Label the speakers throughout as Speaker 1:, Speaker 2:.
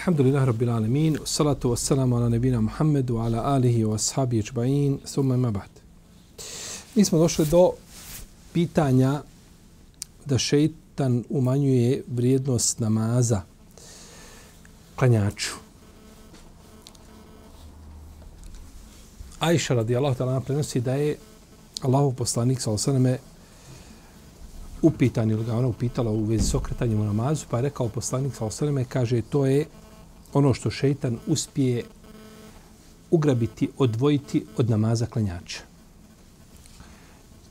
Speaker 1: Alhamdulillah Rabbil Alamin, salatu wassalamu ala nebina Muhammedu, ala alihi wa ashabi ičba'in, summa ima ba'd. Mi smo došli do pitanja da šeitan umanjuje vrijednost namaza klanjaču. Aisha radijallahu ta'ala prenosi da je Allahov poslanik sa osaname upitan ili ga ona upitala u vezi s okretanjem u namazu, pa je rekao poslanik sa osaname, kaže, to je ono što šeitan uspije ugrabiti, odvojiti od namaza klanjača.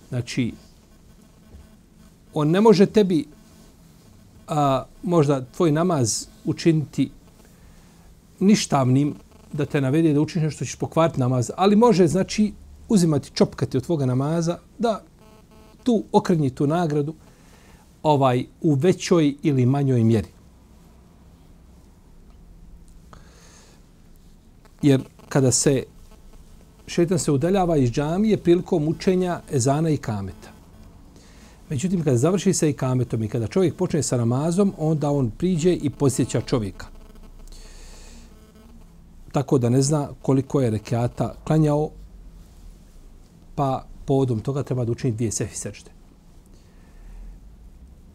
Speaker 1: Znači, on ne može tebi a, možda tvoj namaz učiniti ništavnim da te navede da učiniš nešto ćeš pokvariti namaz, ali može, znači, uzimati čopkati od tvoga namaza da tu okrenji tu nagradu ovaj u većoj ili manjoj mjeri. Jer kada se šetan se udaljava iz džamije prilikom učenja ezana i kameta. Međutim, kada završi se i kametom i kada čovjek počne sa namazom, onda on priđe i posjeća čovjeka. Tako da ne zna koliko je rekiata klanjao, pa povodom toga treba da učini dvije sefi sečde.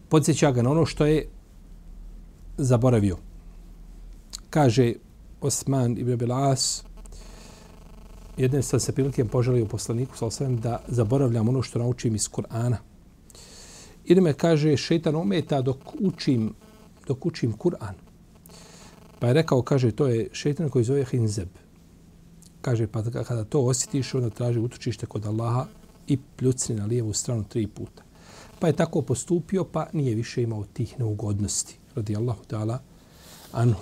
Speaker 1: Podsjeća ga na ono što je zaboravio. Kaže Osman ibn Bilas, jedne sam se prilike poželio poslaniku, sa osvijem da zaboravljam ono što naučim iz Kur'ana. Ili me kaže, šeitan ometa dok učim, dok učim Kur'an. Pa je rekao, kaže, to je šeitan koji zove Hinzeb. Kaže, pa kada to osjetiš, onda traži utočište kod Allaha i pljucni na lijevu stranu tri puta. Pa je tako postupio, pa nije više imao tih neugodnosti. Radi Allahu ta'ala anhu.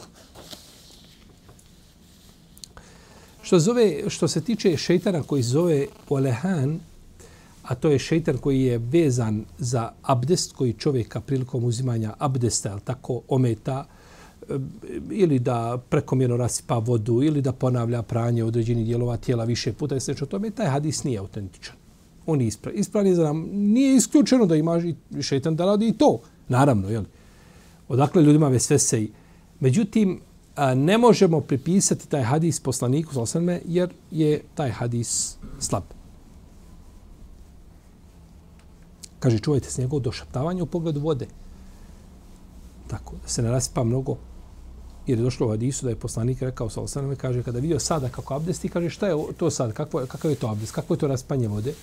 Speaker 1: Što, zove, što se tiče šeitana koji zove Olehan, a to je šeitan koji je vezan za abdest koji čovjeka prilikom uzimanja abdesta, ali tako ometa, eh, ili da prekomjerno rasipa vodu, ili da ponavlja pranje određenih dijelova tijela više puta, jeste što tome, taj hadis nije autentičan. On je ispravan. Ispravan je za nam. Nije isključeno da ima šeitan da radi i to. Naravno, jel? Odakle ljudima ve sve se Međutim, ne možemo pripisati taj hadis poslaniku sallallahu jer je taj hadis slab. Kaže, čuvajte se njegovo došaptavanje u pogledu vode. Tako, da se ne rasipa mnogo. Jer je došlo u hadisu da je poslanik rekao sallallahu kaže, kada vidio sada kako abdesti, kaže, šta je to sad, kakvo, kakav je to abdest, kakvo je to raspanje vode?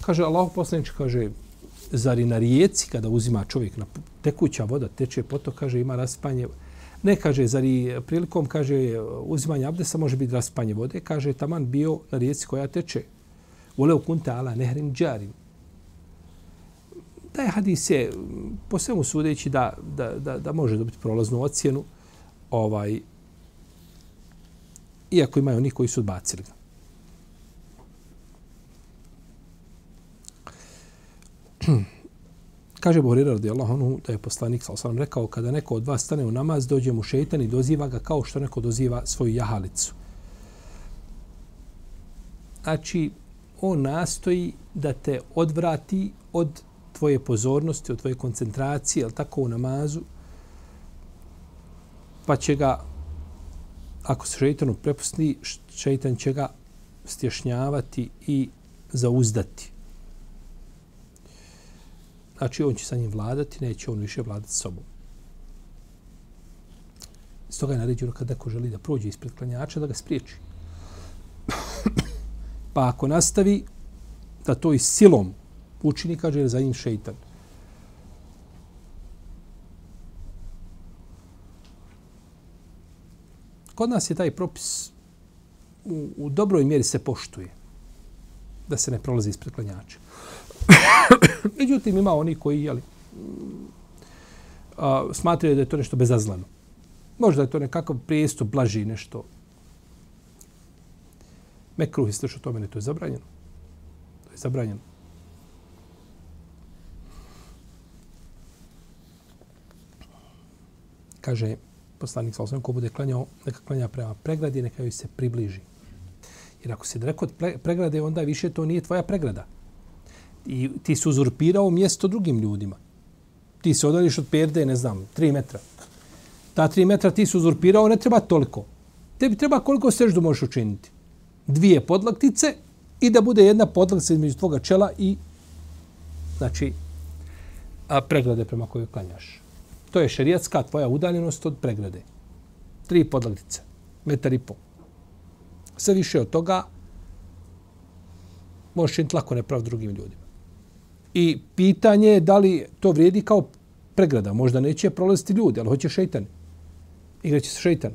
Speaker 1: Kaže, Allah poslanič, kaže, zar i na rijeci kada uzima čovjek na tekuća voda, teče potok, kaže, ima raspanje vode Ne kaže, zar i prilikom, kaže, uzimanja abdesa može biti raspanje vode, kaže, taman bio na rijeci koja teče. Vole kunta ala nehrin džarim. Taj hadis je, po svemu sudeći, da, da, da, da može dobiti prolaznu ocjenu, ovaj, iako imaju oni koji su odbacili ga. Kaže Buhari radijallahu anhu da je poslanik sa osam rekao kada neko od vas stane u namaz, dođe mu šeitan i doziva ga kao što neko doziva svoju jahalicu. Znači, on nastoji da te odvrati od tvoje pozornosti, od tvoje koncentracije, ali tako u namazu, pa će ga, ako se šeitanu prepusti, šeitan će ga stješnjavati i zauzdati. Znači, on će sa njim vladati, neće on više vladati sobom. Stoga je naređeno kada ko želi da prođe ispred klanjača, da ga spriječi. pa ako nastavi da to i silom učini, kaže, jer za njim šeitan. Kod nas je taj propis u, u dobroj mjeri se poštuje da se ne prolazi ispred klanjača. Međutim, ima oni koji jeli, a, smatraju da je to nešto bezazlano. Možda je to nekakav prijestup, blaži nešto. Mekruh je što tome, ne, to je zabranjeno. To je zabranjeno. Kaže poslanik sa osnovim, ko bude klanjao, neka klanja prema pregradi, neka joj se približi. Jer ako se daleko od pregrade, onda više to nije tvoja pregrada. I ti si uzurpirao mjesto drugim ljudima. Ti se odališ od perde, ne znam, tri metra. Ta tri metra ti si uzurpirao, ne treba toliko. Tebi treba koliko seždu možeš učiniti. Dvije podlaktice i da bude jedna podlaktica između tvoga čela i znači a pregrade prema kojoj klanjaš. To je šerijatska tvoja udaljenost od pregrade. Tri podlaktice. Metar i pol sve više od toga možeš činiti lako neprav drugim ljudima. I pitanje je da li to vrijedi kao pregrada. Možda neće prolaziti ljudi, ali hoće šeitan. Igraće se šeitan.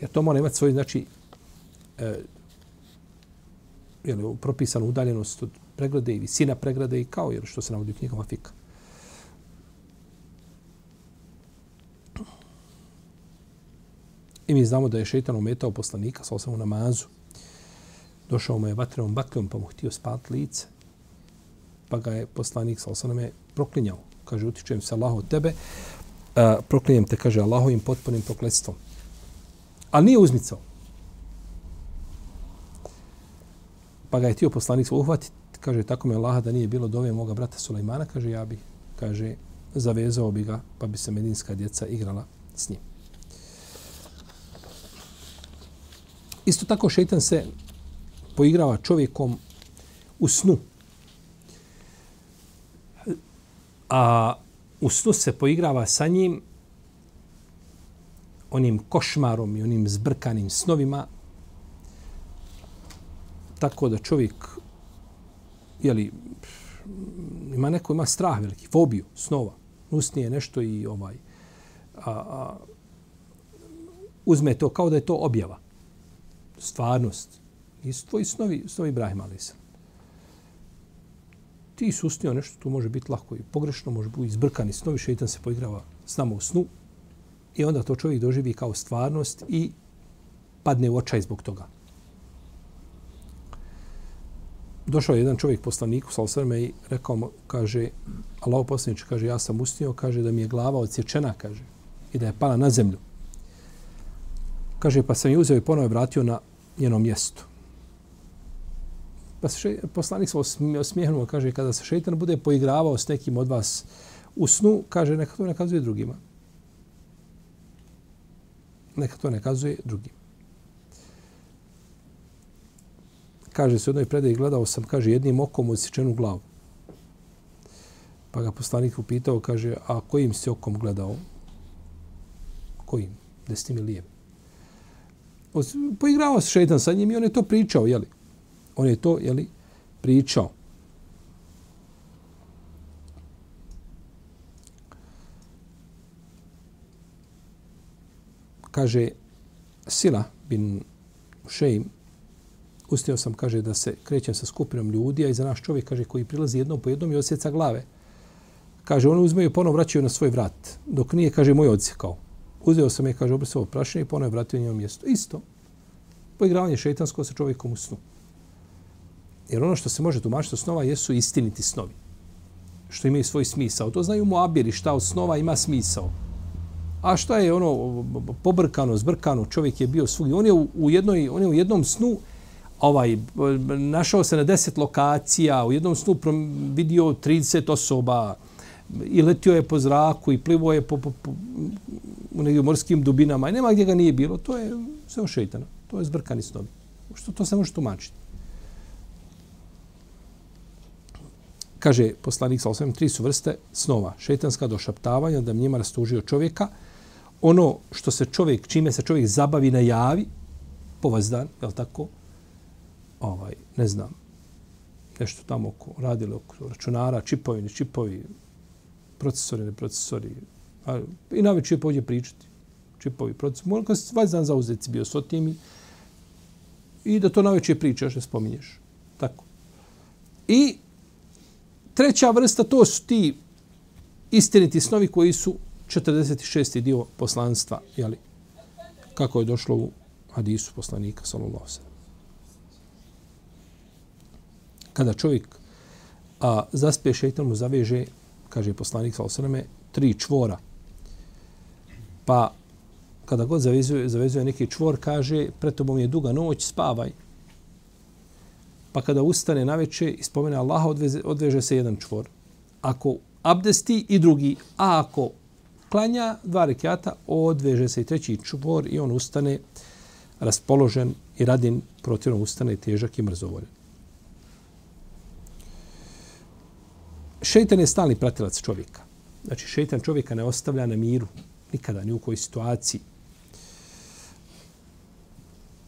Speaker 1: Jer to mora imati svoj, znači, e, jeli, propisanu udaljenost od pregrade i visina pregrade i kao, jer što se navodi u knjigama fika. I mi znamo da je šeitan umetao poslanika sa osam u namazu. Došao mu je vatrenom bakljom pa mu htio spati lice. Pa ga je poslanik sa osaname proklinjao. Kaže, utičujem se Allaho od tebe. A, proklinjem te, kaže, Allahovim potpunim prokletstvom. Ali nije uzmicao. Pa ga je tio poslanik sa uhvatiti. Kaže, tako me Allah da nije bilo dove moga brata Sulejmana. Kaže, ja bi, kaže, zavezao bi ga, pa bi se medinska djeca igrala s njim. Isto tako šeitan se poigrava čovjekom u snu. A u snu se poigrava sa njim onim košmarom i onim zbrkanim snovima tako da čovjek jeli, ima neko ima strah veliki, fobiju snova. Usnije nešto i ovaj a, a, uzme to kao da je to objava stvarnost. Nisu tvoji snovi, snovi Ibrahima Alisa. Ti si usnio nešto, tu može biti lako i pogrešno, može biti izbrkani snovi, šeitan se poigrava s nama u snu i onda to čovjek doživi kao stvarnost i padne u očaj zbog toga. Došao je jedan čovjek poslaniku, sal sveme, i rekao mu, kaže, Allah poslanič, kaže, ja sam usnio, kaže da mi je glava odsječena, kaže, i da je pala na zemlju. Kaže, pa sam je uzeo i ponovo vratio na njeno mjesto. Pa se še, poslanik se osmijehnuo, kaže, kada se šeitan bude poigravao s nekim od vas u snu, kaže, neka to nekazuje drugima. Neka to nekazuje drugima. Kaže se u jednoj predaji, gledao sam, kaže, jednim okom u sečenu glavu. Pa ga poslanik upitao, kaže, a kojim si okom gledao? Kojim? Desnim ili lijevim? poigrao se šeitan sa njim i on je to pričao, jeli? On je to, jeli, pričao. Kaže, Sila bin Šeim, ustio sam, kaže, da se krećem sa skupinom ljudi, a iza naš čovjek, kaže, koji prilazi jednom po jednom i osjeca glave. Kaže, oni uzmeju i ponovo vraćaju na svoj vrat. Dok nije, kaže, moj odsjekao uzeo sam je, kaže, obrisao prašenje i ponovo vratio njom mjesto. Isto. Poigravanje šeitansko sa čovjekom u snu. Jer ono što se može tumačiti od snova jesu istiniti snovi. Što imaju svoj smisao. To znaju mu abiri šta od snova ima smisao. A šta je ono pobrkano, zbrkano, čovjek je bio svugdje. On je u, u, jednoj, on je u jednom snu ovaj, našao se na deset lokacija, u jednom snu vidio 30 osoba, i letio je po zraku i plivo je po, po, po, u nekim morskim dubinama i nema gdje ga nije bilo, to je sve ošeitano. To je zbrkani snovi. Što to se može tumačiti? Kaže poslanik sa osvijem, tri su vrste snova. Šetanska došaptavanja, da njima rastužio čovjeka. Ono što se čovjek, čime se čovjek zabavi na javi, povazdan, je li tako? Ovaj, ne znam, nešto tamo oko, radili oko računara, čipovi, ne čipovi, procesori, ne procesori. A, I na večer pođe pričati. Čipovi procesori. Moram kad se dan zauzeti bio s otim i da to na večer pričaš, ne spominješ. Tako. I treća vrsta, to su ti istiniti snovi koji su 46. dio poslanstva, jeli, kako je došlo u hadisu poslanika, sallallahu sallam. Kada čovjek a, zaspe šeitan mu zaveže, kaže poslanik, sallallahu sallam, tri čvora. Pa kada god zavezuje, zavezuje neki čvor, kaže, pred tobom je duga noć, spavaj. Pa kada ustane na veče i spomene Allaha, odveze, odveže se jedan čvor. Ako abdesti i drugi, a ako klanja dva rekiata, odveže se i treći čvor i on ustane raspoložen i radin protivno ustane težak i mrzovoljen. Šeitan je stalni pratilac čovjeka. Znači, šeitan čovjeka ne ostavlja na miru nikada, ni u kojoj situaciji.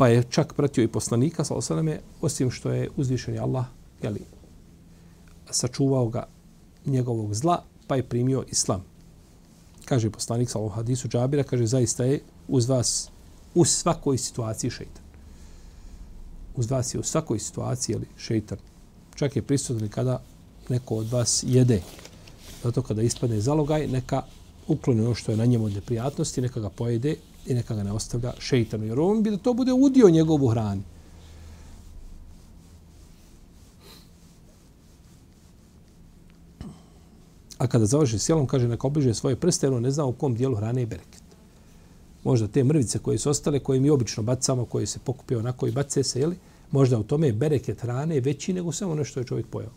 Speaker 1: Pa je čak pratio i poslanika, sa osaleme, osim što je uzvišen Allah, jeli, sačuvao ga njegovog zla, pa je primio islam. Kaže poslanik sa ovom hadisu Džabira, kaže, zaista je uz vas u svakoj situaciji šeitan. Uz vas je u svakoj situaciji jeli, šeitan. Čak je prisutan kada neko od vas jede. Zato kada ispadne zalogaj, neka ukloni ono što je na njemu od neprijatnosti, neka ga pojede i neka ga ne ostavlja šeitanu. Jer on bi da to bude udio njegovu hrani. A kada završi sjelom, kaže neka obliže svoje prste, jer on ne zna u kom dijelu hrane je bereket. Možda te mrvice koje su ostale, koje mi obično bacamo, koje se pokupio onako i bace se, jeli? možda u tome je bereket hrane veći nego samo ono što je čovjek pojao.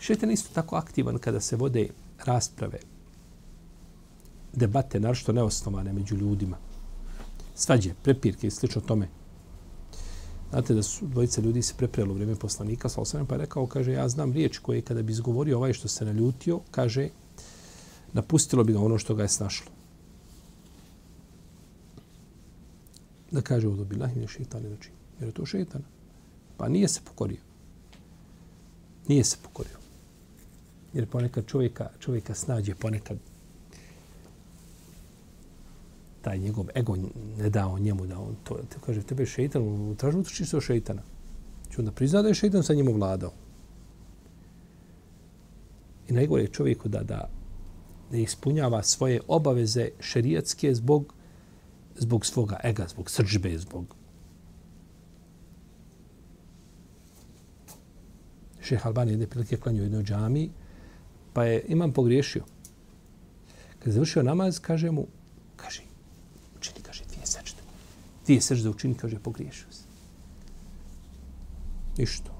Speaker 1: Šetan isto tako aktivan kada se vode rasprave, debate, naročito neosnovane među ljudima. Svađe, prepirke i slično tome. Znate da su dvojice ljudi se preprelo u vrijeme poslanika, sa osanem, pa je rekao, kaže, ja znam riječ koje kada bi izgovorio ovaj što se naljutio, kaže, napustilo bi ga ono što ga je snašlo. Da kaže, ovo bi lahim je šeitan, jer je to šeitan. Pa nije se pokorio. Nije se pokorio. Jer ponekad čovjeka, čovjeka snađe, ponekad taj njegov ego ne dao njemu da on to, te kaže, tebe je šeitan, traži utrči se šejtana šeitana. Onda prizna da je šeitan sa njim vladao. I najgore je čovjeku da, da ne ispunjava svoje obaveze šerijatske zbog, zbog svoga ega, zbog srđbe, zbog Šeha Albani jedne prilike klanio u jednoj džami, Pa je imam pogriješio. Kad je završio namaz, kaže mu, kaže, učini, kaže, dvije sečde. Dvije sečde učini, kaže, pogriješio se. Ništo.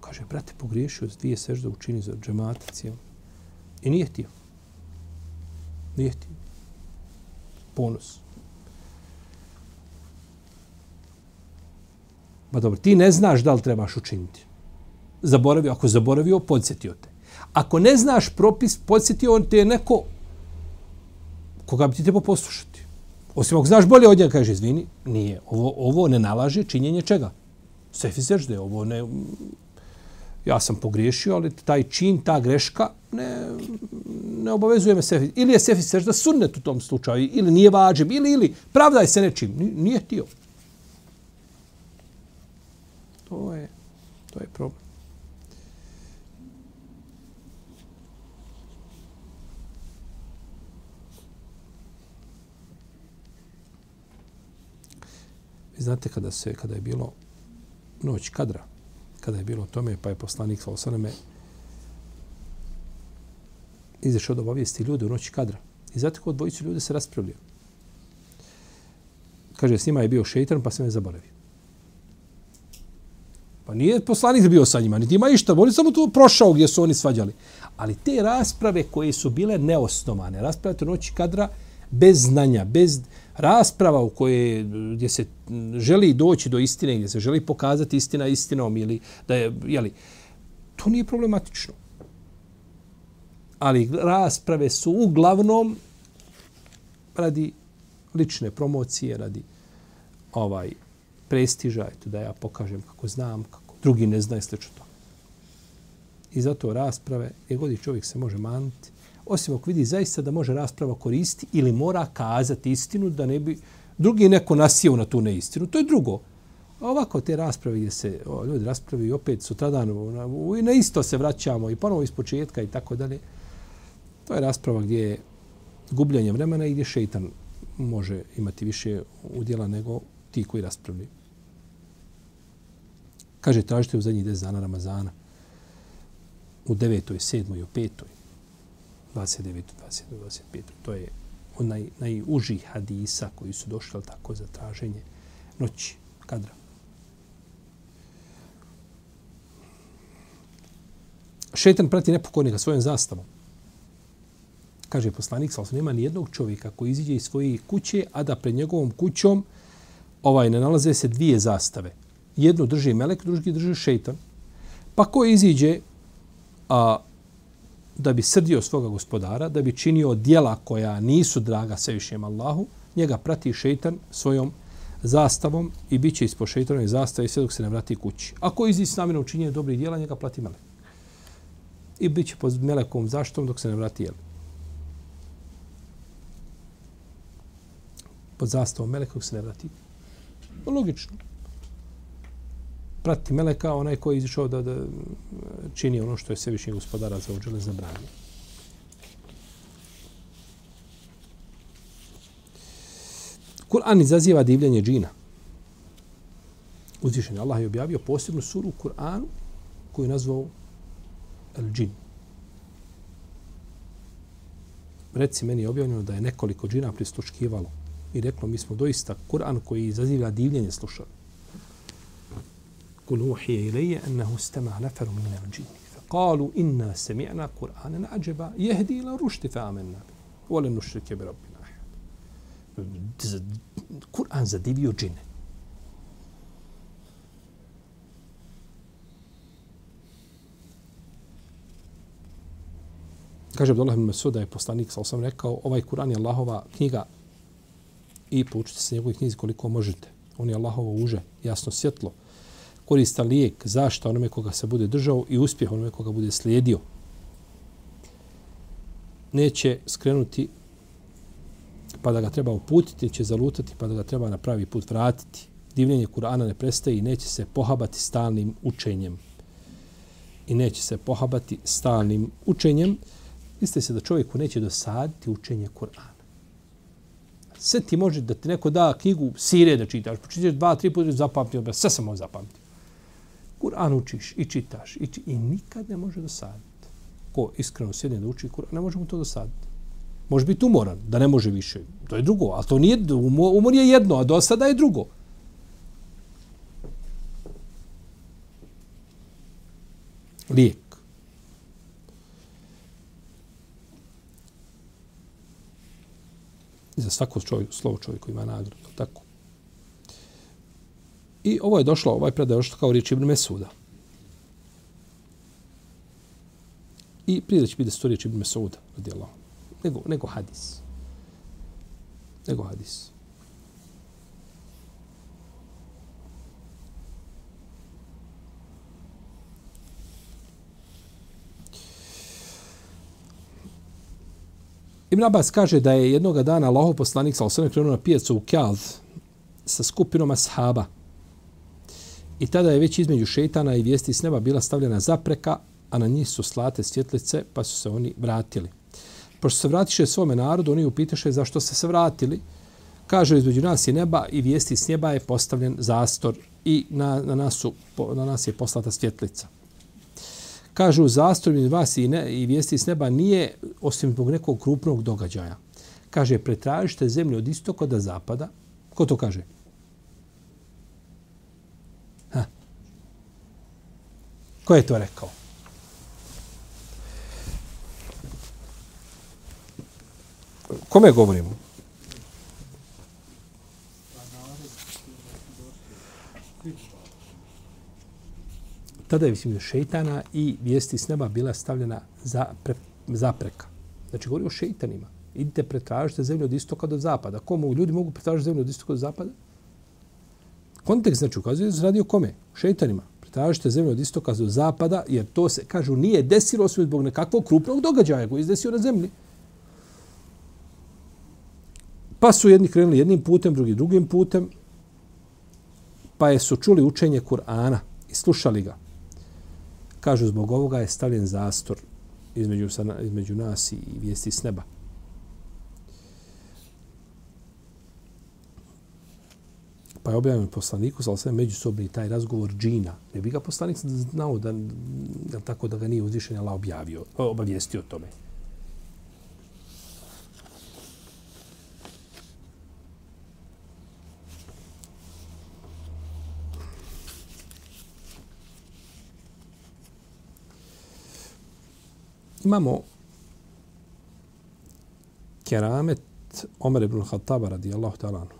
Speaker 1: Kaže, brate, pogriješio se, dvije sečde učini za džemata cijel. I nije htio. Nije htio. Ponos. Ma dobro, ti ne znaš da li trebaš učiniti. Zaboravio, ako zaboravio, podsjetio te. Ako ne znaš propis, podsjeti on te je neko koga bi ti trebao poslušati. Osim ako znaš bolje od njega, kaže, izvini, nije. Ovo, ovo ne nalaže činjenje čega? Sefi sežde, ovo ne... Ja sam pogriješio, ali taj čin, ta greška, ne, ne obavezuje me sefi. Ili je sefi sežda sunnet u tom slučaju, ili nije vađem, ili, ili, pravda je se nečim. Nije tio. To je, to je problem. Vi znate kada se kada je bilo noć kadra, kada je bilo tome, pa je poslanik sa osaname izašao da obavijesti ljude u noći kadra. I znate kod dvojicu ljude se raspravljaju. Kaže, s njima je bio šeitan, pa se me zaboravio. Pa nije poslanik bio sa njima, niti ima išta, on je samo tu prošao gdje su oni svađali. Ali te rasprave koje su bile neosnovane, rasprave u noći kadra, bez znanja, bez rasprava u koje gdje se želi doći do istine, gdje se želi pokazati istina istinom ili da je, jeli, to nije problematično. Ali rasprave su uglavnom radi lične promocije, radi ovaj prestiža, eto da ja pokažem kako znam, kako drugi ne znaju slično to. I zato rasprave, gdje god čovjek se može maniti, osim ako vidi zaista da može rasprava koristiti ili mora kazati istinu da ne bi drugi neko nasio na tu neistinu. To je drugo. A ovako te rasprave gdje se o, ljudi raspravi i opet sutradan na, na isto se vraćamo i ponovo iz početka i tako dalje. To je rasprava gdje je gubljenje vremena i gdje šeitan može imati više udjela nego ti koji raspravljaju. Kaže, tražite u zadnjih 10 dana Ramazana u 9. 7. i u 5. 29. 20. 25. To je onaj najuži hadisa koji su došli tako za traženje noći kadra. Šetan prati nepokornika svojom zastavom. Kaže poslanik, ali nema ni jednog čovjeka koji iziđe iz svoje kuće, a da pred njegovom kućom ovaj ne nalaze se dvije zastave. Jednu drži melek, drugi drži šeitan. Pa ko iziđe a, da bi srdio svoga gospodara, da bi činio dijela koja nisu draga svevišnjem Allahu, njega prati šeitan svojom zastavom i bit će ispod šeitanove zastave sve dok se ne vrati kući. Ako izi s namjerom dobrih dijela, njega plati melek. I bit će pod melekom zaštom dok se ne vrati jel. Pod zastavom meleka dok se ne vrati. Logično prati meleka, onaj koji je izišao da, da čini ono što je svevišnji gospodara za uđele zabranio. Kur'an izaziva divljenje džina. Uzvišen Allah je objavio posebnu suru u Kur'anu koju je nazvao El džin. Reci meni je objavljeno da je nekoliko džina prisluškivalo i reklo mi smo doista Kur'an koji izaziva divljenje slušali. قل أوحي إلي أنه استمع نفر من الجن فقالوا إنا سمعنا قرآنا عجبا يهدي إلى الرشد فآمنا به ولن نشرك بربنا أحد Kur'an zadivio džine. Kaže Abdullah ibn Masud da je poslanik sa osam rekao, ovaj Kur'an je Allahova knjiga i poučite se njegovih knjizi koliko možete. On je Allahovo uže, jasno svjetlo koristan lijek, zašta onome koga se bude držao i uspjeh onome koga bude slijedio. Neće skrenuti pa da ga treba uputiti, će zalutati pa da ga treba na pravi put vratiti. Divljenje Kur'ana ne prestaje i neće se pohabati stalnim učenjem. I neće se pohabati stalnim učenjem. Mislite se da čovjeku neće dosaditi učenje Kur'ana. Sve ti može da ti neko da knjigu sire da čitaš, počitaš dva, tri puta zapamtio, sve sam ovo zapamtio. Kur'an učiš i čitaš i, či, i nikad ne može dosaditi. Ko iskreno sjedne da uči Kur'an, ne može mu to dosaditi. Može biti umoran, da ne može više. To je drugo, ali to nije, umor je jedno, a dosada je drugo. Lijek. Za svako čovjek, slovo čovjeku ima nagradu. I ovo je došlo, ovaj predaj došlo kao riječ Ibn Mesuda. I prije da će biti to riječ Ibn Mesuda, radijalo, nego, nego hadis. Nego hadis. Ibn Abbas kaže da je jednog dana Allahov poslanik sa osvrame krenuo na pijacu u Kjaz sa skupinom ashaba. I tada je već između šeitana i vijesti s neba bila stavljena zapreka, a na njih su slate svjetlice, pa su se oni vratili. Pošto se vratiše svome narodu, oni upitaše zašto se se vratili. Kaže, između nas je neba i vijesti s neba je postavljen zastor i na, na, nas, su, na nas je poslata svjetlica. Kažu, zastor između vas i, ne, i vijesti s neba nije osim zbog nekog krupnog događaja. Kaže, pretražite zemlju od istoka do zapada. Ko to kaže? Ko je to rekao? Kome govorimo? Tada je, mislim, šeitana i vijesti s neba bila stavljena za pre, zapreka. Znači, govori o šeitanima. Idite, pretražite zemlju od istoka do zapada. Ko mogu? Ljudi mogu pretražiti zemlju od istoka do zapada? Kontekst, znači, ukazuje da se radi o kome? Šeitanima Tražite zemlju od istoka do zapada, jer to se, kažu, nije desilo osim zbog nekakvog krupnog događaja koji je desio na zemlji. Pa su jedni krenuli jednim putem, drugi drugim putem, pa je su čuli učenje Kur'ana i slušali ga. Kažu, zbog ovoga je stavljen zastor između, između nas i vijesti s neba. Pa je objavljen poslaniku, ali sve međusobni taj razgovor džina. Ne bi ga poslanik znao da, da tako da ga nije uzvišen Allah objavio, obavijestio o tome. Imamo keramet Omer ibn Khattaba radijallahu ta'ala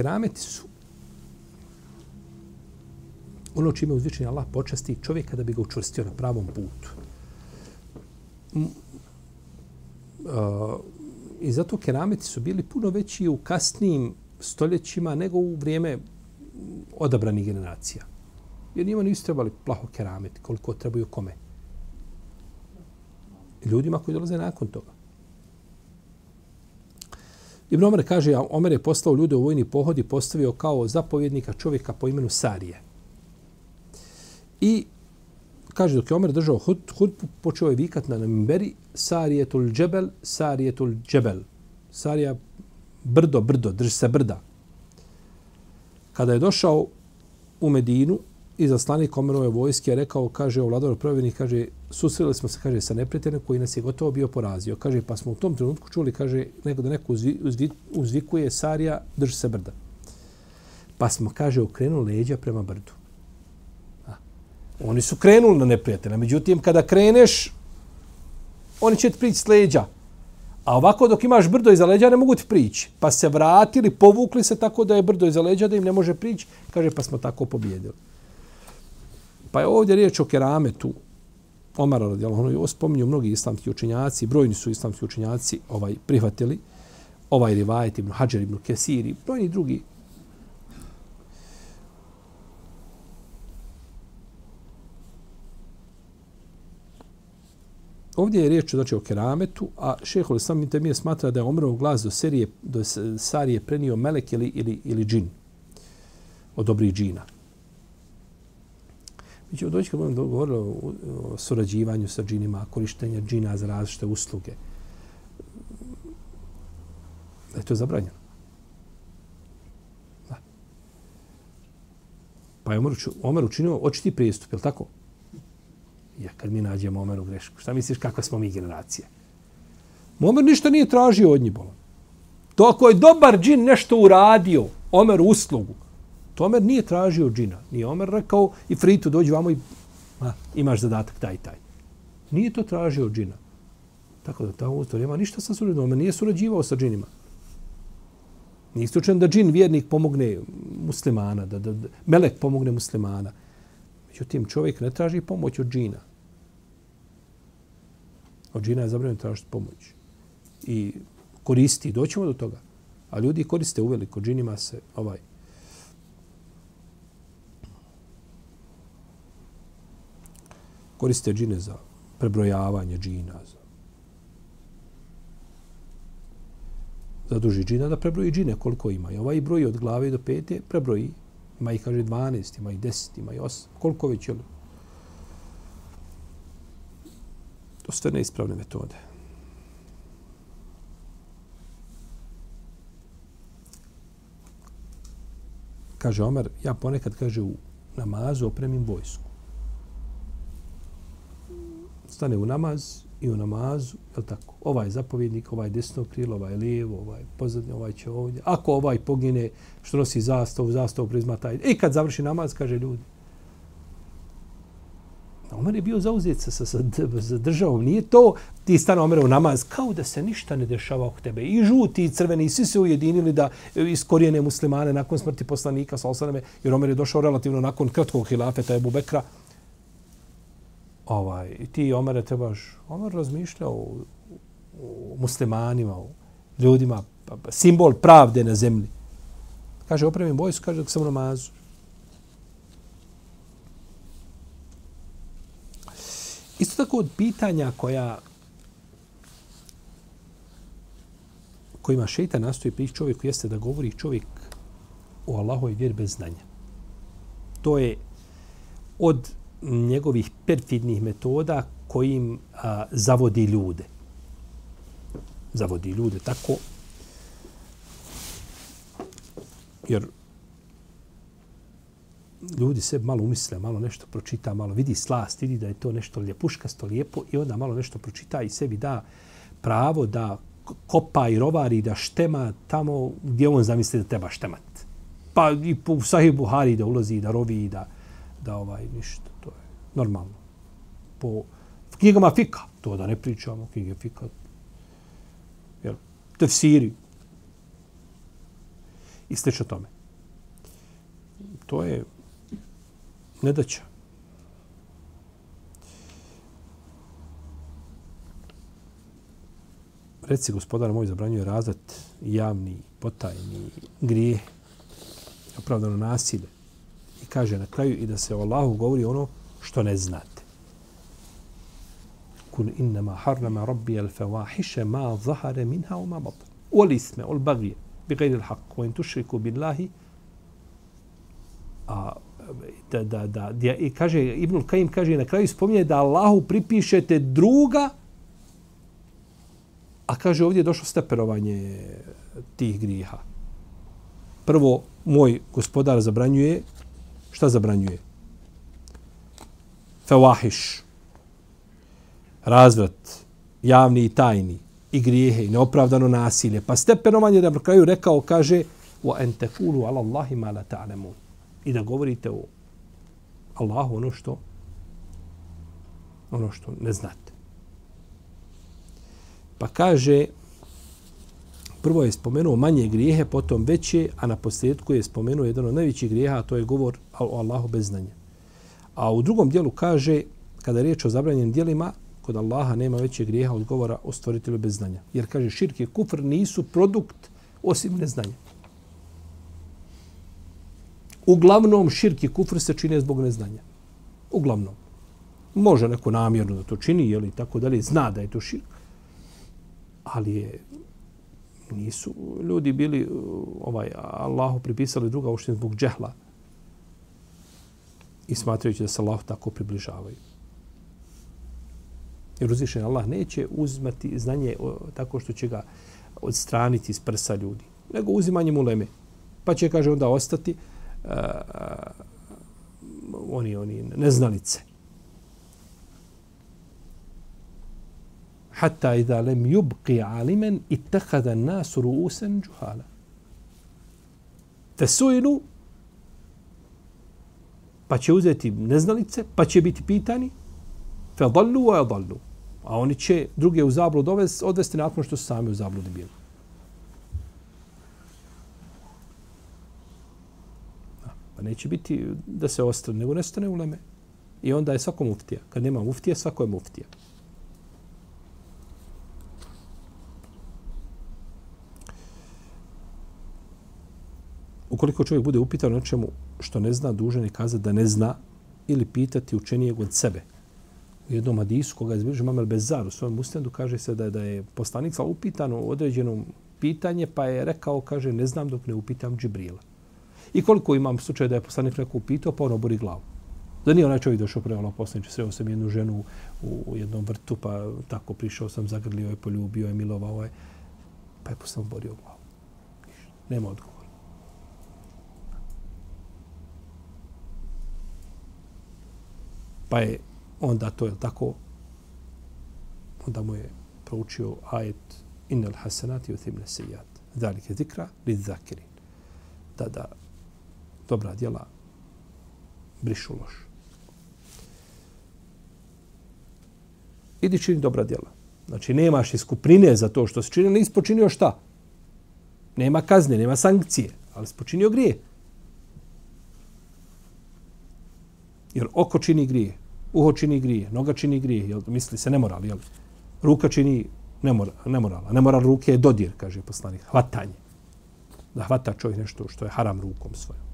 Speaker 1: kerameti su ono čime uzvičen Allah počasti čovjeka da bi ga učvrstio na pravom putu. Mm. Uh, I zato kerameti su bili puno veći u kasnijim stoljećima nego u vrijeme odabranih generacija. Jer njima nisu trebali plaho kerameti koliko trebaju kome. Ljudima koji dolaze nakon toga. Ibn Omer kaže, a Omer je poslao ljude u vojni pohod i postavio kao zapovjednika čovjeka po imenu Sarije. I kaže, dok je Omer držao hut, hud počeo je vikat na Namimberi, Sarije tul džebel, Sarije tul džebel. Sarija, brdo, brdo, drži se brda. Kada je došao u Medinu, i zaslanik Omerove vojske je rekao, kaže, ovladar provjenik, kaže, susreli smo se, kaže, sa neprijateljem koji nas je gotovo bio porazio. Kaže, pa smo u tom trenutku čuli, kaže, neko da neko uzvi, uzvi, uzvikuje Sarija, drži se brda. Pa smo, kaže, okrenuli leđa prema brdu. A. Oni su krenuli na neprijatelja. Međutim, kada kreneš, oni će ti prići s leđa. A ovako dok imaš brdo iza leđa ne mogu ti prići. Pa se vratili, povukli se tako da je brdo iza leđa da im ne može prići. Kaže, pa smo tako pobjedili. Pa je ovdje riječ o kerametu Omara radijallahu anhu. Ovo spominju mnogi islamski učenjaci, brojni su islamski učenjaci ovaj prihvatili ovaj rivajet ibn Hajar ibn Kesir i brojni drugi. Ovdje je riječ znači, o kerametu, a šehol sam mi temije smatra da je Omrov glas do, serije, do Sarije prenio melek ili, ili, ili džin od dobrih džina. Mi ćemo doći kad budemo govorili o, o surađivanju sa džinima, korištenje džina za različite usluge. Da je to zabranjeno. Da. Pa je Omer, Omer učinio očiti prijestup, je li tako? Ja, kad mi nađemo Omeru grešku, šta misliš kakva smo mi generacija? Omer ništa nije tražio od njih, bolan. To ako je dobar džin nešto uradio, Omer uslugu, Omer nije tražio džina. Nije Omer rekao i Fritu dođi vamo i a, imaš zadatak taj taj. Nije to tražio džina. Tako da tamo to nema ništa sa surađivom. Omer nije surađivao sa džinima. Nije istučen da džin vjernik pomogne muslimana, da, da, da melek pomogne muslimana. Međutim, čovjek ne traži pomoć od džina. Od džina je zabranjeno tražiti pomoć. I koristi, doćemo do toga. A ljudi koriste uveliko, džinima se ovaj, koriste džine za prebrojavanje džina. Za zaduži džina da prebroji džine koliko ima. I ovaj broj od glave do pete prebroji. Ima i kaže 12, ima i 10, ima i 8. Koliko već je To sve neispravne metode. Kaže Omer, ja ponekad kaže u namazu opremim vojsku stane u namaz i u namazu, je tako? Ovaj zapovjednik, ovaj desno krilo, ovaj lijevo, ovaj pozadnje, ovaj će ovdje. Ako ovaj pogine što nosi zastav, zastav prizma taj. I kad završi namaz, kaže ljudi. Omer je bio zauzet sa, sa, sa, sa državom. Nije to ti stane Omer u namaz kao da se ništa ne dešava oko tebe. I žuti, i crveni, i svi se ujedinili da e, iskorijene muslimane nakon smrti poslanika, sa osaname, jer Omer je došao relativno nakon kratkog hilafeta Ebu Bekra ovaj, i ti Omere trebaš, Omar razmišljao o, o muslimanima, o ljudima, pa, pa, simbol pravde na zemlji. Kaže, opremim vojsku, kaže, dok sam u namazu. Isto tako od pitanja koja kojima šeita nastoji prići čovjeku jeste da govori čovjek o Allahoj vjeri bez znanja. To je od njegovih perfidnih metoda kojim a, zavodi ljude. Zavodi ljude tako jer ljudi se malo umisle, malo nešto pročita, malo vidi slast, vidi da je to nešto ljepuškasto, lijepo i onda malo nešto pročita i sebi da pravo da kopa i rovari da štema tamo gdje on zamisli da treba štemat. Pa i po Sahih Buhari da ulazi da rovi i da, da ovaj ništa. Normalno. Po knjigama fika, to da ne pričamo, knjige fika. Jel, tefsiri. I slično tome. To je nedaća. Reci, gospodar moj, zabranjuje razat javni, potajni grije, opravdano nasilje. I kaže na kraju i da se o Allahu govori ono što ne znate. Kul innama harrama rabbi al fawahisha ma zahara minha wa ma batan. Wal isma wal baghy bi ghayri al haqq wa in tushriku billahi a da, da, da, da, i kaže, Ibn Kajim kaže na kraju spominje da Allahu pripišete druga, a kaže ovdje je došlo steperovanje tih griha. Prvo, moj gospodar zabranjuje, šta zabranjuje? Fewahiš, razvrat, javni i tajni, i grijehe, i neopravdano nasilje. Pa stepenovanje da na kraju rekao, kaže, wa entekulu ala Allahi ma la ta'lamun. i da govorite o Allahu ono što ono što ne znate. Pa kaže prvo je spomenuo manje grijehe, potom veće, a na posljedku je spomenuo jedan od najvećih grijeha, a to je govor o Allahu bez znanja. A u drugom dijelu kaže, kada je riječ o zabranjenim dijelima, kod Allaha nema većeg grijeha od govora o stvoritelju bez znanja. Jer kaže, širk i kufr nisu produkt osim neznanja. Uglavnom, širk i kufr se čine zbog neznanja. Uglavnom. Može neko namjerno da to čini, jeli, tako dalje, zna da je to širk. Ali je, nisu ljudi bili ovaj Allahu pripisali druga uštine zbog džehla i smatrajući da se Allah tako približavaju. Jer uzvišen Allah neće uzmati znanje tako što će ga odstraniti iz prsa ljudi, nego uzimanjem uleme. Pa će, kaže, onda ostati uh, oni, oni neznalice. Hatta idha lem yubqi alimen ittakhadha an-nas ru'usan juhala. Fesuilu pa će uzeti neznalice, pa će biti pitani, fe dallu wa dallu. A oni će druge u zablud odvesti nakon što su sami u zabludi bili. Pa neće biti da se ostane, nego nestane u leme. I onda je svako muftija. Kad nema muftija, svako je muftija. Ukoliko čovjek bude upitan o čemu što ne zna, dužan je kazati da ne zna ili pitati učenijeg od sebe. U jednom hadisu koga je zbilžio Mamel Bezar u svojom ustendu kaže se da da je poslanica upitan o određenom pitanje pa je rekao, kaže, ne znam dok ne upitam Džibrila. I koliko imam slučaj da je poslanik neko upitao, pa ono buri glavu. Da nije onaj čovjek došao pre Allah poslaniče, sreo sam jednu ženu u, jednom vrtu, pa tako prišao sam, zagrlio je, poljubio je, milovao je, pa je poslanik borio glavu. Nema odgovor. Pa je onda to je tako, onda mu je proučio ajet innal hasanati uthimne sejat. Zalike zikra li zakirin. Da, da, dobra djela brišu loš. Idi čini dobra djela. Znači, nemaš iskuprine za to što si činio, nisi počinio šta? Nema kazne, nema sankcije, ali si počinio grije. Jer oko čini grije. Uho čini grije, noga čini grije, jel, misli se nemoral, jel? Ruka čini nemora, nemorala. Nemoral ruke je dodir, kaže poslanik, hvatanje. Da hvata čovjek nešto što je haram rukom svojom.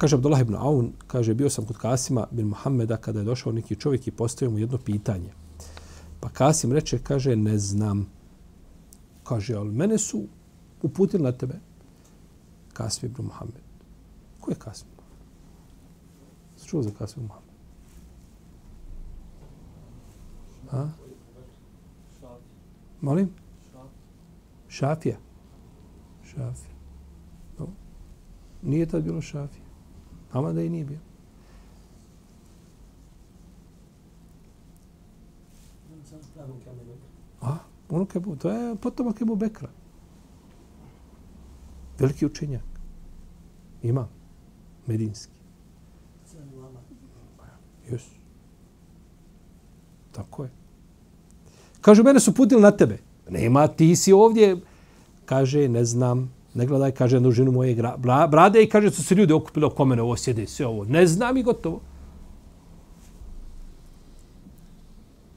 Speaker 1: Kaže Abdullah ibn Aun, kaže, bio sam kod Kasima bin Muhammeda kada je došao neki čovjek i postavio mu jedno pitanje. Pa Kasim reče, kaže, ne znam. Kaže, ali mene su uputili na tebe. Kasim ibn Muhammed. Ko je Kasim? Se čuo za Kasim ibn Muhammed? A? Molim? Šafija. Šafija. No. Nije tad bilo šafija. Ama da i nije bio. A, unuk Ebu, to je potomak Ebu Bekra. Veliki učenjak. Ima. Medinski. Jes. Tako je. Kaže, mene su putili na tebe. Nema, ti si ovdje. Kaže, ne znam, ne gledaj, kaže jednu ženu moje bra, brade i kaže su se ljudi okupili oko mene, ovo sjede, sve ovo. Ne znam i gotovo.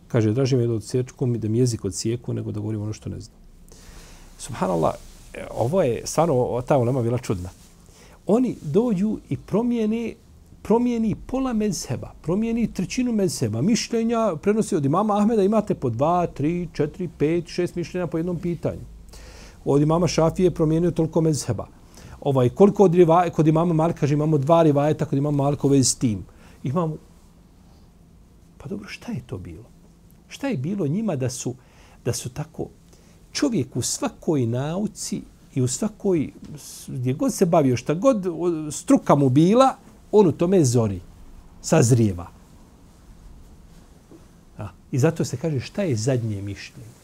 Speaker 1: Kaže, draži mi da odsječku mi, da mi jezik odsijeku, nego da govorim ono što ne znam. Subhanallah, ovo je stvarno, ta ulema bila čudna. Oni dođu i promijene promijeni pola mezheba, promijeni trećinu mezheba, mišljenja prenosi od imama Ahmeda, imate po dva, tri, četiri, pet, šest mišljenja po jednom pitanju od imama Šafije promijenio toliko mezheba. Ovaj, koliko od rivaje, kod imama Malika, kaže, imamo dva rivajeta kod imama Malika uvezi s tim. Imamo... Pa dobro, šta je to bilo? Šta je bilo njima da su, da su tako... Čovjek u svakoj nauci i u svakoj, gdje god se bavio, šta god struka mu bila, on u tome zori, sazrijeva. A, I zato se kaže šta je zadnje mišljenje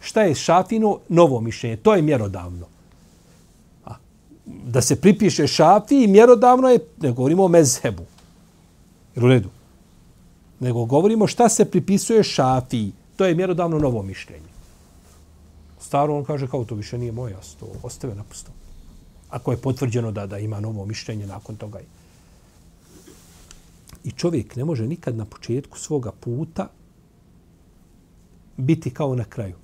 Speaker 1: šta je šafino novo mišljenje. To je mjerodavno. A, da se pripiše šafi i mjerodavno je, ne govorimo o mezhebu. Jer u redu. Nego govorimo šta se pripisuje šafi. To je mjerodavno novo mišljenje. Staro on kaže kao to više nije moje, to ostave napusto. Ako je potvrđeno da da ima novo mišljenje nakon toga. I čovjek ne može nikad na početku svoga puta biti kao na kraju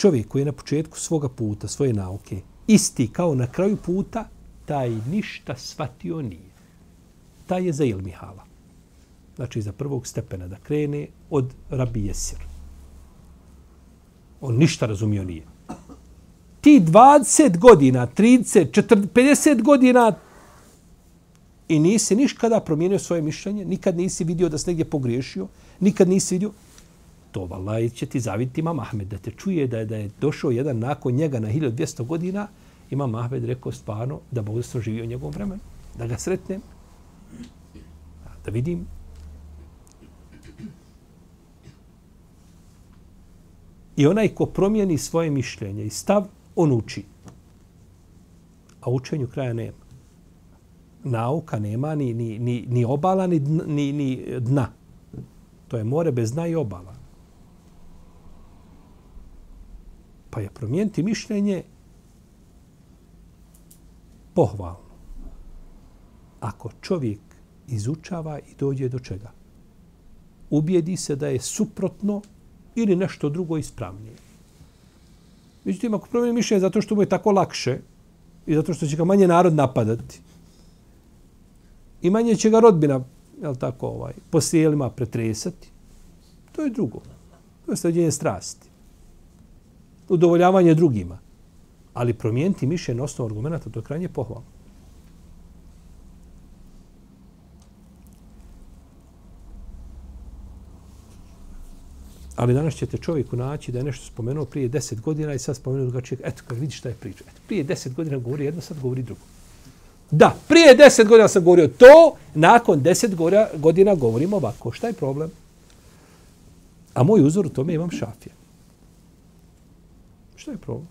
Speaker 1: čovjek koji je na početku svoga puta, svoje nauke, isti kao na kraju puta, taj ništa shvatio nije. Taj je za ilmihala. Znači, za prvog stepena da krene od rabi jesir. On ništa razumio nije. Ti 20 godina, 30, 40, 50 godina i nisi niškada promijenio svoje mišljenje, nikad nisi vidio da se negdje pogriješio, nikad nisi vidio, to vallaj će ti zaviti imam Ahmed da te čuje da je, da je došao jedan nakon njega na 1200 godina imam Ahmed rekao stvarno da Bog zašto živio u njegovom vremenu da ga sretnem da vidim i onaj ko promijeni svoje mišljenje i stav on uči a učenju kraja nema nauka nema ni, ni, ni, ni obala ni, ni, ni dna to je more bez dna i obala Pa je promijeniti mišljenje pohvalno. Ako čovjek izučava i dođe do čega? Ubijedi se da je suprotno ili nešto drugo ispravnije. Međutim, ako promijeni mišljenje zato što mu je tako lakše i zato što će ga manje narod napadati i manje će ga rodbina jel tako, ovaj, po sjelima pretresati, to je drugo. To je stavljenje strasti udovoljavanje drugima. Ali promijeniti mišljenje na osnovu argumenta, to je krajnje pohvalno. Ali danas ćete čovjeku naći da je nešto spomenuo prije deset godina i sad spomenuo drugačije. Eto, kad vidi šta je priča. Eto, prije deset godina govori jedno, sad govori drugo. Da, prije deset godina sam govorio to, nakon deset godina govorimo ovako. Šta je problem? A moj uzor u tome imam šafije. Šta je problem?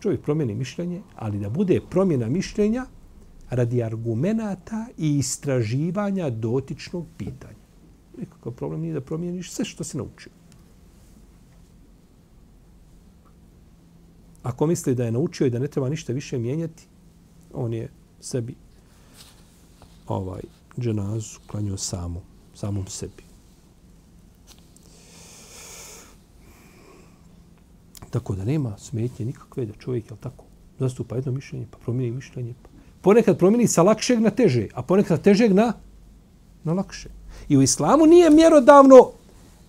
Speaker 1: Čovjek promijeni mišljenje, ali da bude promjena mišljenja radi argumenata i istraživanja dotičnog pitanja. Nikakav problem nije da promijeniš sve što si naučio. Ako misli da je naučio i da ne treba ništa više mijenjati, on je sebi ovaj dženazu klanio samu, samom sebi. Tako da nema smetnje nikakve da čovjek, je tako, zastupa jedno mišljenje, pa promijeni mišljenje. Pa. Ponekad promijeni sa lakšeg na teže, a ponekad sa težeg na, na lakše. I u islamu nije mjerodavno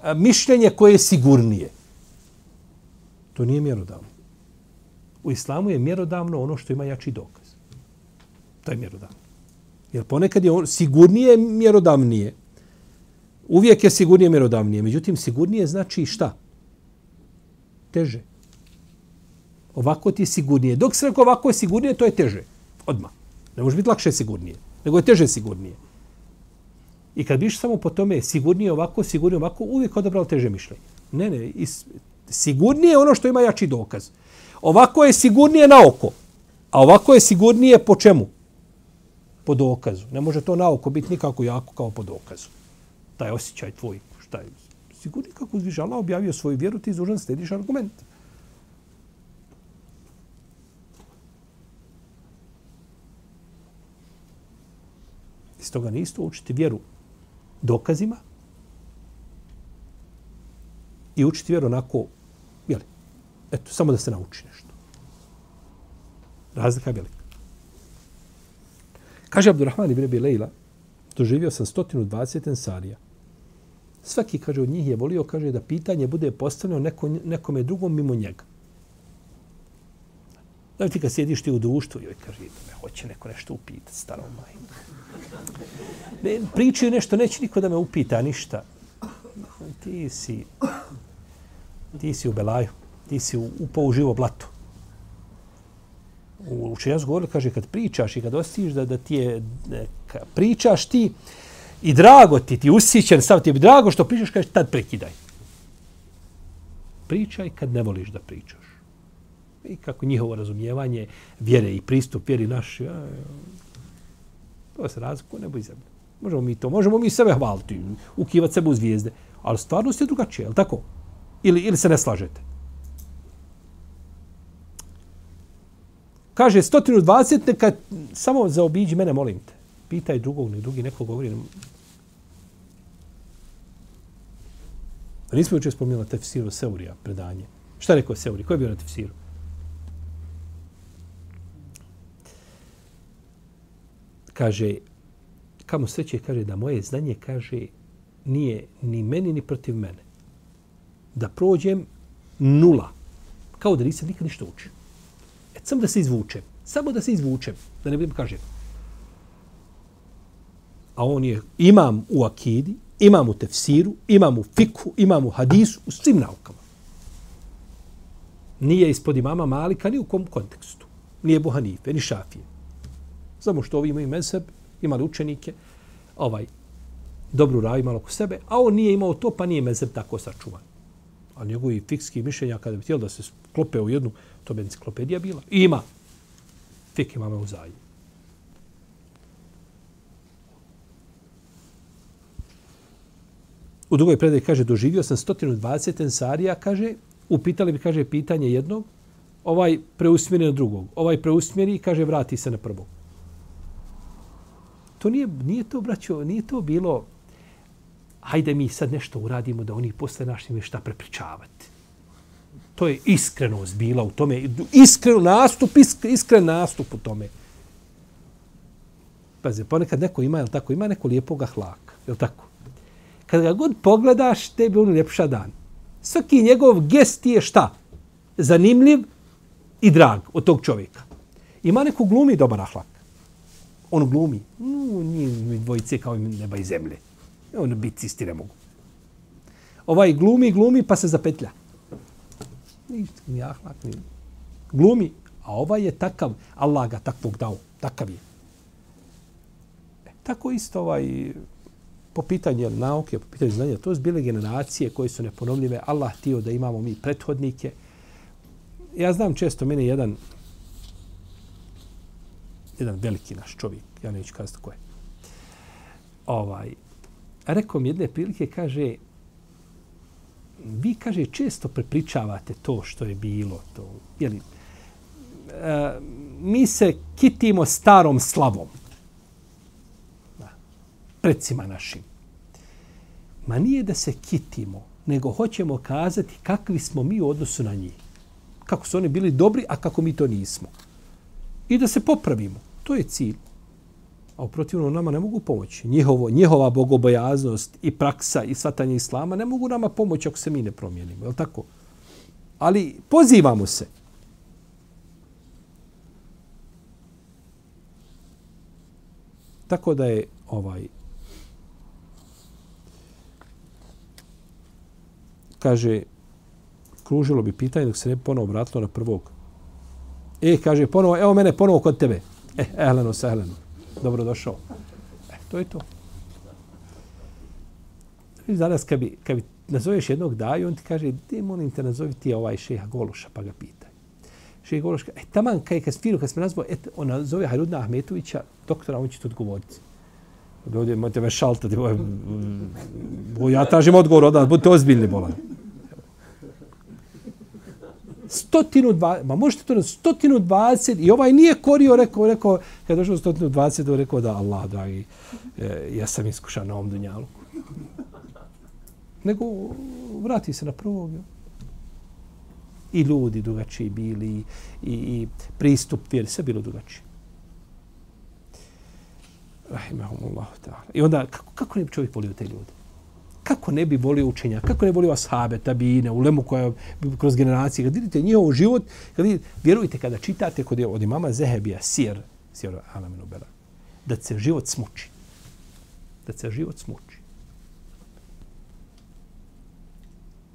Speaker 1: e, mišljenje koje je sigurnije. To nije mjerodavno. U islamu je mjerodavno ono što ima jači dokaz. To je mjerodavno. Jer ponekad je on sigurnije mjerodavnije. Uvijek je sigurnije mjerodavnije. Međutim, sigurnije znači šta? Teže. Ovako ti je sigurnije. Dok se rekao ovako je sigurnije, to je teže. Odma. Ne može biti lakše sigurnije. Nego je teže sigurnije. I kad biš samo po tome sigurnije ovako, sigurnije ovako, uvijek odabrao teže mišljenje. Ne, ne. Is, sigurnije je ono što ima jači dokaz. Ovako je sigurnije na oko. A ovako je sigurnije po čemu? Po dokazu. Ne može to na oko biti nikako jako kao po dokazu. Taj osjećaj tvoj. Šta je? Sigurni kako uzviš Allah objavio svoju vjeru, ti izužan slediš argument. Iz toga nisto učiti vjeru dokazima i učiti vjeru onako, eto, samo da se nauči nešto. Razlika je velika. Kaže Abdurrahman ibn Abi Leila, doživio sam 120 ensarija. Svaki, kaže, od njih je volio, kaže, da pitanje bude postavljeno neko, nekome drugom mimo njega. Da ti kad sjediš ti u društvu, joj kaže, me hoće neko nešto upitati, starom majku. Ne, pričaju nešto, neće niko da me upita ništa. Ti si, ti si u Belaju, ti si upao u živo blato. U učenjacu govorili, kaže, kad pričaš i kad ostiš da, da ti je, ka, pričaš ti i drago ti, ti usjećan, sav ti je drago što pričaš, kaže, tad prekidaj. Pričaj kad ne voliš da pričaš. I kako njihovo razumijevanje vjere i pristup vjeri naš, ja, To se razlikuje nebo i zemlje. Možemo mi to, možemo mi sebe hvaliti, ukivati sebe u zvijezde, ali stvarnost je drugačija, je li tako? Ili, ili se ne slažete? Kaže, 120, neka samo zaobiđi mene, molim te. Pitaj drugog, nek drugi neko govori. Nismo juče spomenuli tefsiru Seurija, predanje. Šta rekao Seuri? Ko je bio na tefsiru? kaže, kamo sreće, kaže da moje znanje, kaže, nije ni meni, ni protiv mene. Da prođem nula. Kao da nisam nikad ništa učio. Samo da se izvučem. Samo da se izvučem. Da ne budem kažem. A on je, imam u akidi, imam u tefsiru, imam u fiku, imam u hadisu, u svim naukama. Nije ispod imama Malika ni u kom kontekstu. Nije Buhanife, ni Šafije. Samo što ovi imaju mezheb, imali učenike, ovaj, dobru raju malo ko sebe, a on nije imao to, pa nije mezheb tako sačuvan. A njegovi fikski mišljenja, kada bi htjeli da se sklope u jednu, to bi enciklopedija bila. I ima. Fik imame u zaji. U drugoj predaj kaže, doživio sam 120 ensarija, kaže, upitali bi, kaže, pitanje jednog, ovaj preusmjeri na drugog. Ovaj preusmjeri, kaže, vrati se na prvog to nije, nije to, braćo, nije to bilo hajde mi sad nešto uradimo da oni posle naš imaju šta prepričavati. To je iskrenost bila u tome. Iskren nastup, iskren nastup u tome. Pazi, ponekad neko ima, je tako, ima neko lijepog ahlaka, je tako? Kad ga god pogledaš, tebi on ljepša dan. Svaki njegov gest je šta? Zanimljiv i drag od tog čovjeka. Ima neko glumi dobar ahlak on glumi. Mm, no, nije dvojice kao neba i zemlje. On biti isti ne mogu. Ovaj glumi, glumi, pa se zapetlja. Ništa, ni ahlak, ni... Glumi, a ovaj je takav, Allah ga takvog dao, takav je. E, tako isto ovaj, po pitanju nauke, po pitanju znanja, to su bile generacije koje su neponovljive. Allah htio da imamo mi prethodnike. Ja znam često, mene jedan jedan veliki naš čovjek, ja neću kazati ko je. Ovaj, rekao mi jedne prilike, kaže, vi, kaže, često prepričavate to što je bilo, to, jeli, e, mi se kitimo starom slavom. Da. Predsima našim. Ma nije da se kitimo, nego hoćemo kazati kakvi smo mi u odnosu na njih. Kako su oni bili dobri, a kako mi to nismo. I da se popravimo. To je cilj. A uprotivno nama ne mogu pomoći. Njihovo, njihova bogobojaznost i praksa i svatanje islama ne mogu nama pomoći ako se mi ne promijenimo. Je li tako? Ali pozivamo se. Tako da je ovaj kaže kružilo bi pitanje dok se ne ponovo vratilo na prvog. E, kaže, ponovo, evo mene ponovo kod tebe. E, ehleno, sehleno dobrodošao. E, to je to. I danas, kad bi, kad bi nazoveš jednog daju, on ti kaže, gdje molim te nazovi ti ovaj šeha Gološa, pa ga pitaj. Šeha Goluša, e, taman, kaj, kad, kad, kad smo nazvao, et, on nazove Harudna Ahmetovića, doktora, on će ti odgovoriti. Ovdje možete me šaltati. Ja tražim odgovor od nas, budite ozbiljni, bolan stotinu dva, ma možete to na stotinu dvadeset, i ovaj nije korio, rekao, rekao, kad došao stotinu dvadeset, rekao da Allah, dragi, e, ja sam iskušan na ovom dunjalu. Nego vrati se na prvog. I ljudi drugačiji bili, i, i pristup vjeri, sve bilo drugačije. Rahimahumullahu ta'ala. I onda, kako, kako ne bi čovjek volio te ljude? Kako ne bi volio učenja, kako ne bi volio ashabe, tabine, ulemu koja kroz generacije, kad vidite njihov život, kad vidite, vjerujte kada čitate kod je od imama Zehebija, sir, sir Alamin Bela, da se život smuči. Da se život smuči.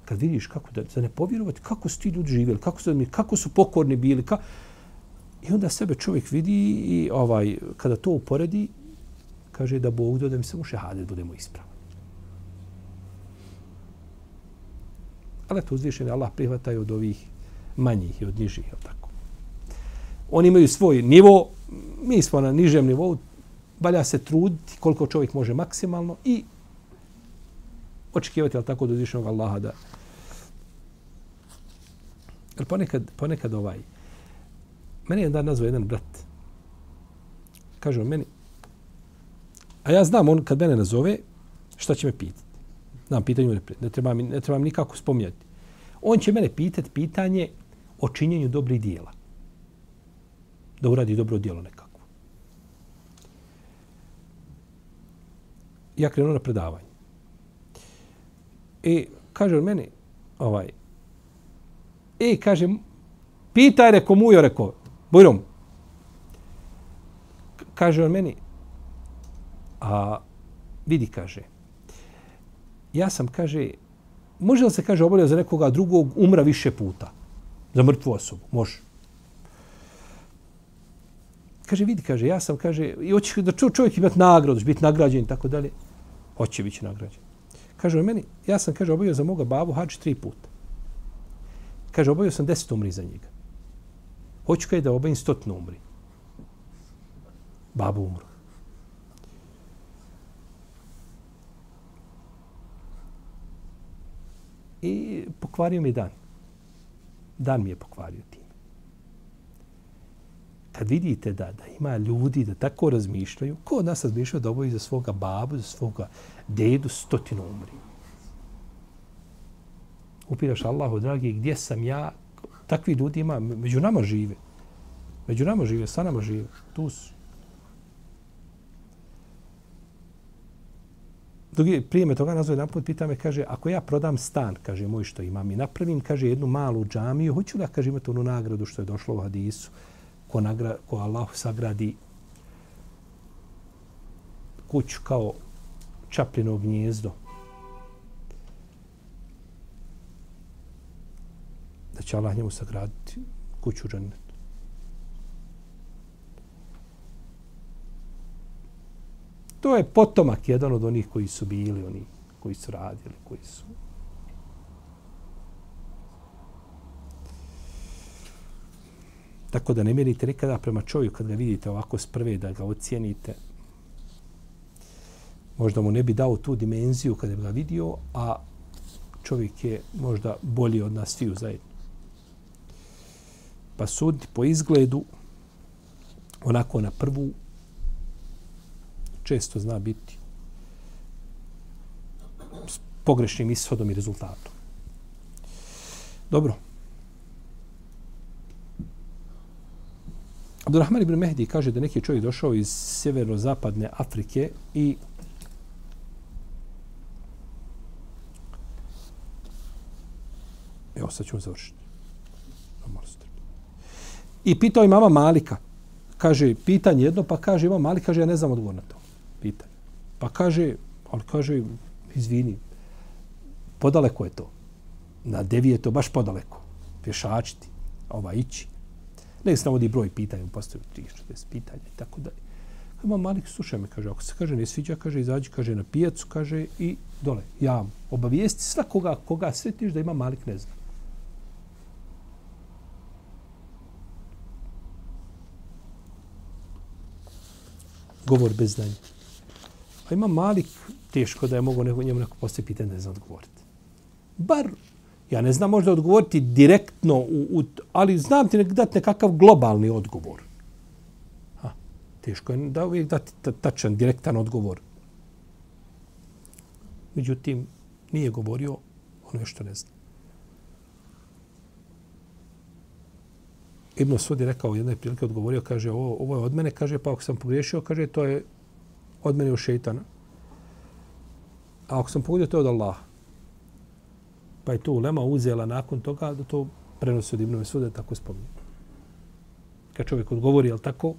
Speaker 1: Kad vidiš kako da, da ne povjerovati, kako su ti ljudi živjeli, kako su, kako su pokorni bili, ka... i onda sebe čovjek vidi i ovaj kada to uporedi, kaže da Bog da mi samo šehadet budemo ispravni. Ali to uzvišeni Allah prihvataju od ovih manjih i od nižih. Tako. Oni imaju svoj nivo, mi smo na nižem nivou, valja se truditi koliko čovjek može maksimalno i očekivati, jel tako, od uzvišenog Allaha da... Jer ponekad, ponekad ovaj... Meni je dan nazvao jedan brat. Kaže on meni, a ja znam on kad mene nazove, šta će me pitati znam pitanju ne, ne treba mi ne treba nikako spominjati. On će mene pitati pitanje o činjenju dobrih dijela. Da uradi dobro djelo nekako. Ja krenuo na predavanje. I kaže on meni, ovaj, e, kaže, pitaj, reko, mujo, reko, bujrom. Kaže on meni, a vidi, kaže, ja sam, kaže, može li se, kaže, obolio za nekoga drugog, umra više puta? Za mrtvu osobu? Može. Kaže, vidi, kaže, ja sam, kaže, i hoće da čovjek imati nagradu, biti nagrađen i tako dalje. Hoće biti nagrađen. Kaže on meni, ja sam, kaže, obavio za moga babu hađ tri puta. Kaže, obavio sam deset umri za njega. Hoću kaj da obavim stotno umri. Babu umru. I pokvario mi dan. Dan mi je pokvario tim. Kad vidite da, da ima ljudi da tako razmišljaju, ko od nas razmišljaju da oboji za svoga babu, za svoga dedu stotinu umri? Upiraš Allahu, dragi, gdje sam ja? Takvi ljudi ima, među nama žive. Među nama žive, sa nama žive. Tu su. Drugi, prije me toga nazove jedan put, pita me, kaže, ako ja prodam stan, kaže, moj što imam i napravim, kaže, jednu malu džamiju, hoću da, kaže, imate onu nagradu što je došlo u hadisu, ko, nagra, ko Allah sagradi kuću kao čapljeno gnjezdo. Da će Allah njemu sagraditi kuću džanetu. To je potomak jedan od onih koji su bili, oni koji su radili, koji su... Tako da ne mjerite nikada prema čovju kad ga vidite ovako s prve da ga ocijenite. Možda mu ne bi dao tu dimenziju kada bi ga vidio, a čovjek je možda bolji od nas sviju zajedno. Pa suditi po izgledu, onako na prvu, često zna biti s pogrešnim ishodom i rezultatom. Dobro. Abdurrahman ibn Mehdi kaže da neki čovjek došao iz sjeverozapadne Afrike i Evo, sad ćemo završiti. I pitao je mama Malika. Kaže, pitanje jedno, pa kaže, imam Malik, kaže, ja ne znam odgovor na to. Pitanje. Pa kaže, on kaže, izvini, podaleko je to. Na devi je to baš podaleko. Pješačiti, ova ići. Ne se navodi broj pitanja, postoju 30 pitanja i tako dalje. Ima Malik, slušaj me, kaže, ako se kaže ne sviđa, kaže, izađi, kaže, na pijacu, kaže, i dole, ja obavijesti svakoga koga svetiš da ima Malik ne zna. govor bez znanja. A ima malik, teško da je mogo neko, njemu neko postoji pitanje da ne zna odgovoriti. Bar, ja ne znam možda odgovoriti direktno, u, u, ali znam ti nek dati nekakav globalni odgovor. Ha, teško je da uvijek dati tačan, direktan odgovor. Međutim, nije govorio ono što ne zna. Ibn Sud je rekao jedne prilike, odgovorio, kaže, ovo, ovo je od mene, kaže, pa ako sam pogriješio, kaže, to je od mene u šeitana. A ako sam pogodio, to je od Allaha. Pa je to ulema uzela nakon toga da to prenosi od Ibn Suda, tako spominje. Kad čovjek odgovori, jel tako,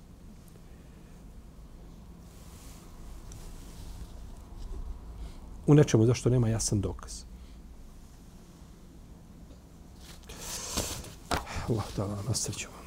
Speaker 1: u nečemu zašto nema jasan dokaz. Allah da nas srećemo.